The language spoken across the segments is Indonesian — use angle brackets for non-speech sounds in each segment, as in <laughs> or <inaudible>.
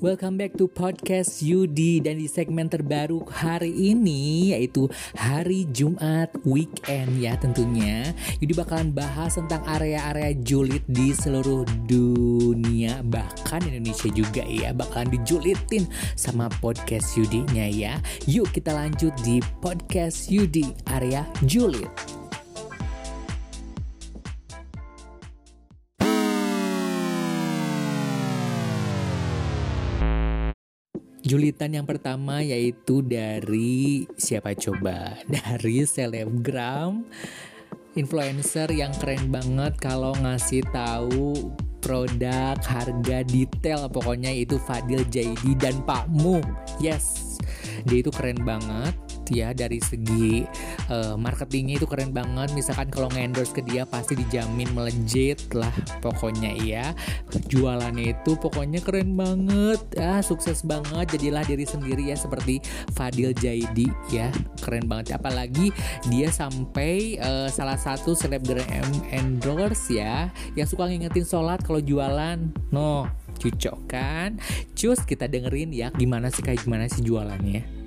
Welcome back to podcast Yudi dan di segmen terbaru hari ini yaitu hari Jumat weekend ya tentunya. Yudi bakalan bahas tentang area-area julid di seluruh dunia bahkan Indonesia juga ya bakalan dijulitin sama podcast Yudinya ya. Yuk kita lanjut di podcast Yudi area julid Julitan yang pertama yaitu dari siapa coba? <laughs> Dari selebgram influencer yang keren banget kalau ngasih tahu produk, harga, detail pokoknya itu Fadil Jaidi dan Pak Mu. Yes. Dia itu keren banget ya dari segi uh, marketingnya itu keren banget. Misalkan kalau ngendorse ke dia pasti dijamin melejit lah pokoknya ya. Jualannya itu pokoknya keren banget. Ya sukses banget. Jadilah diri sendiri ya seperti Fadil Jaidi ya. Keren banget. Apalagi dia sampai uh, salah satu selebgram endorse ya yang suka ngingetin sholat kalau jualan. No cocok kan? Cus kita dengerin ya gimana sih kayak gimana sih jualannya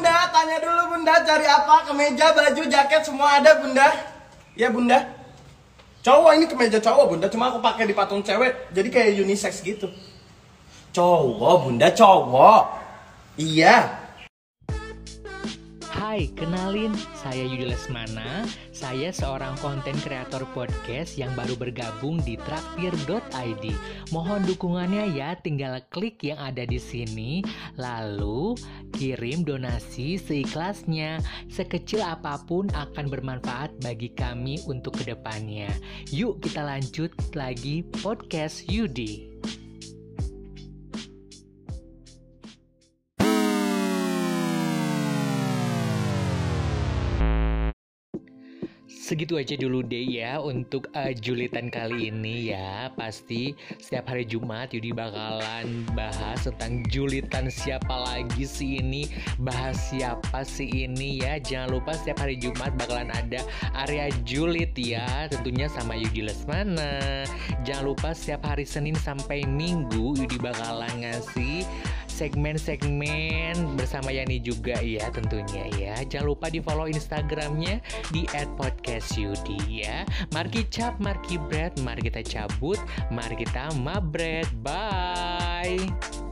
tanya dulu bunda cari apa? Kemeja baju jaket semua ada bunda. Ya bunda. Cowok ini kemeja cowok bunda. Cuma aku pakai di patung cewek jadi kayak unisex gitu. Cowok bunda cowok. Iya Hai, kenalin, saya Yudi Lesmana. Saya seorang konten kreator podcast yang baru bergabung di traktir.id. Mohon dukungannya ya, tinggal klik yang ada di sini, lalu kirim donasi seikhlasnya. Sekecil apa pun akan bermanfaat bagi kami untuk ke depannya. Yuk kita lanjut lagi podcast Yudi. Segitu aja dulu deh ya untuk uh, julitan kali ini ya. Pasti setiap hari Jumat Yudi bakalan bahas tentang julitan siapa lagi sih ini bahas siapa sih ini ya. Jangan lupa setiap hari Jumat bakalan ada area julit ya tentunya sama Yudi Lesmana. Jangan lupa setiap hari Senin sampai Minggu Yudi bakalan ngasih segmen-segmen bersama Yani juga ya tentunya ya. Jangan lupa di follow Instagramnya di @podcastyudi ya. Mari cap, mari bread, mari kita cabut, mari kita mabret. Bye.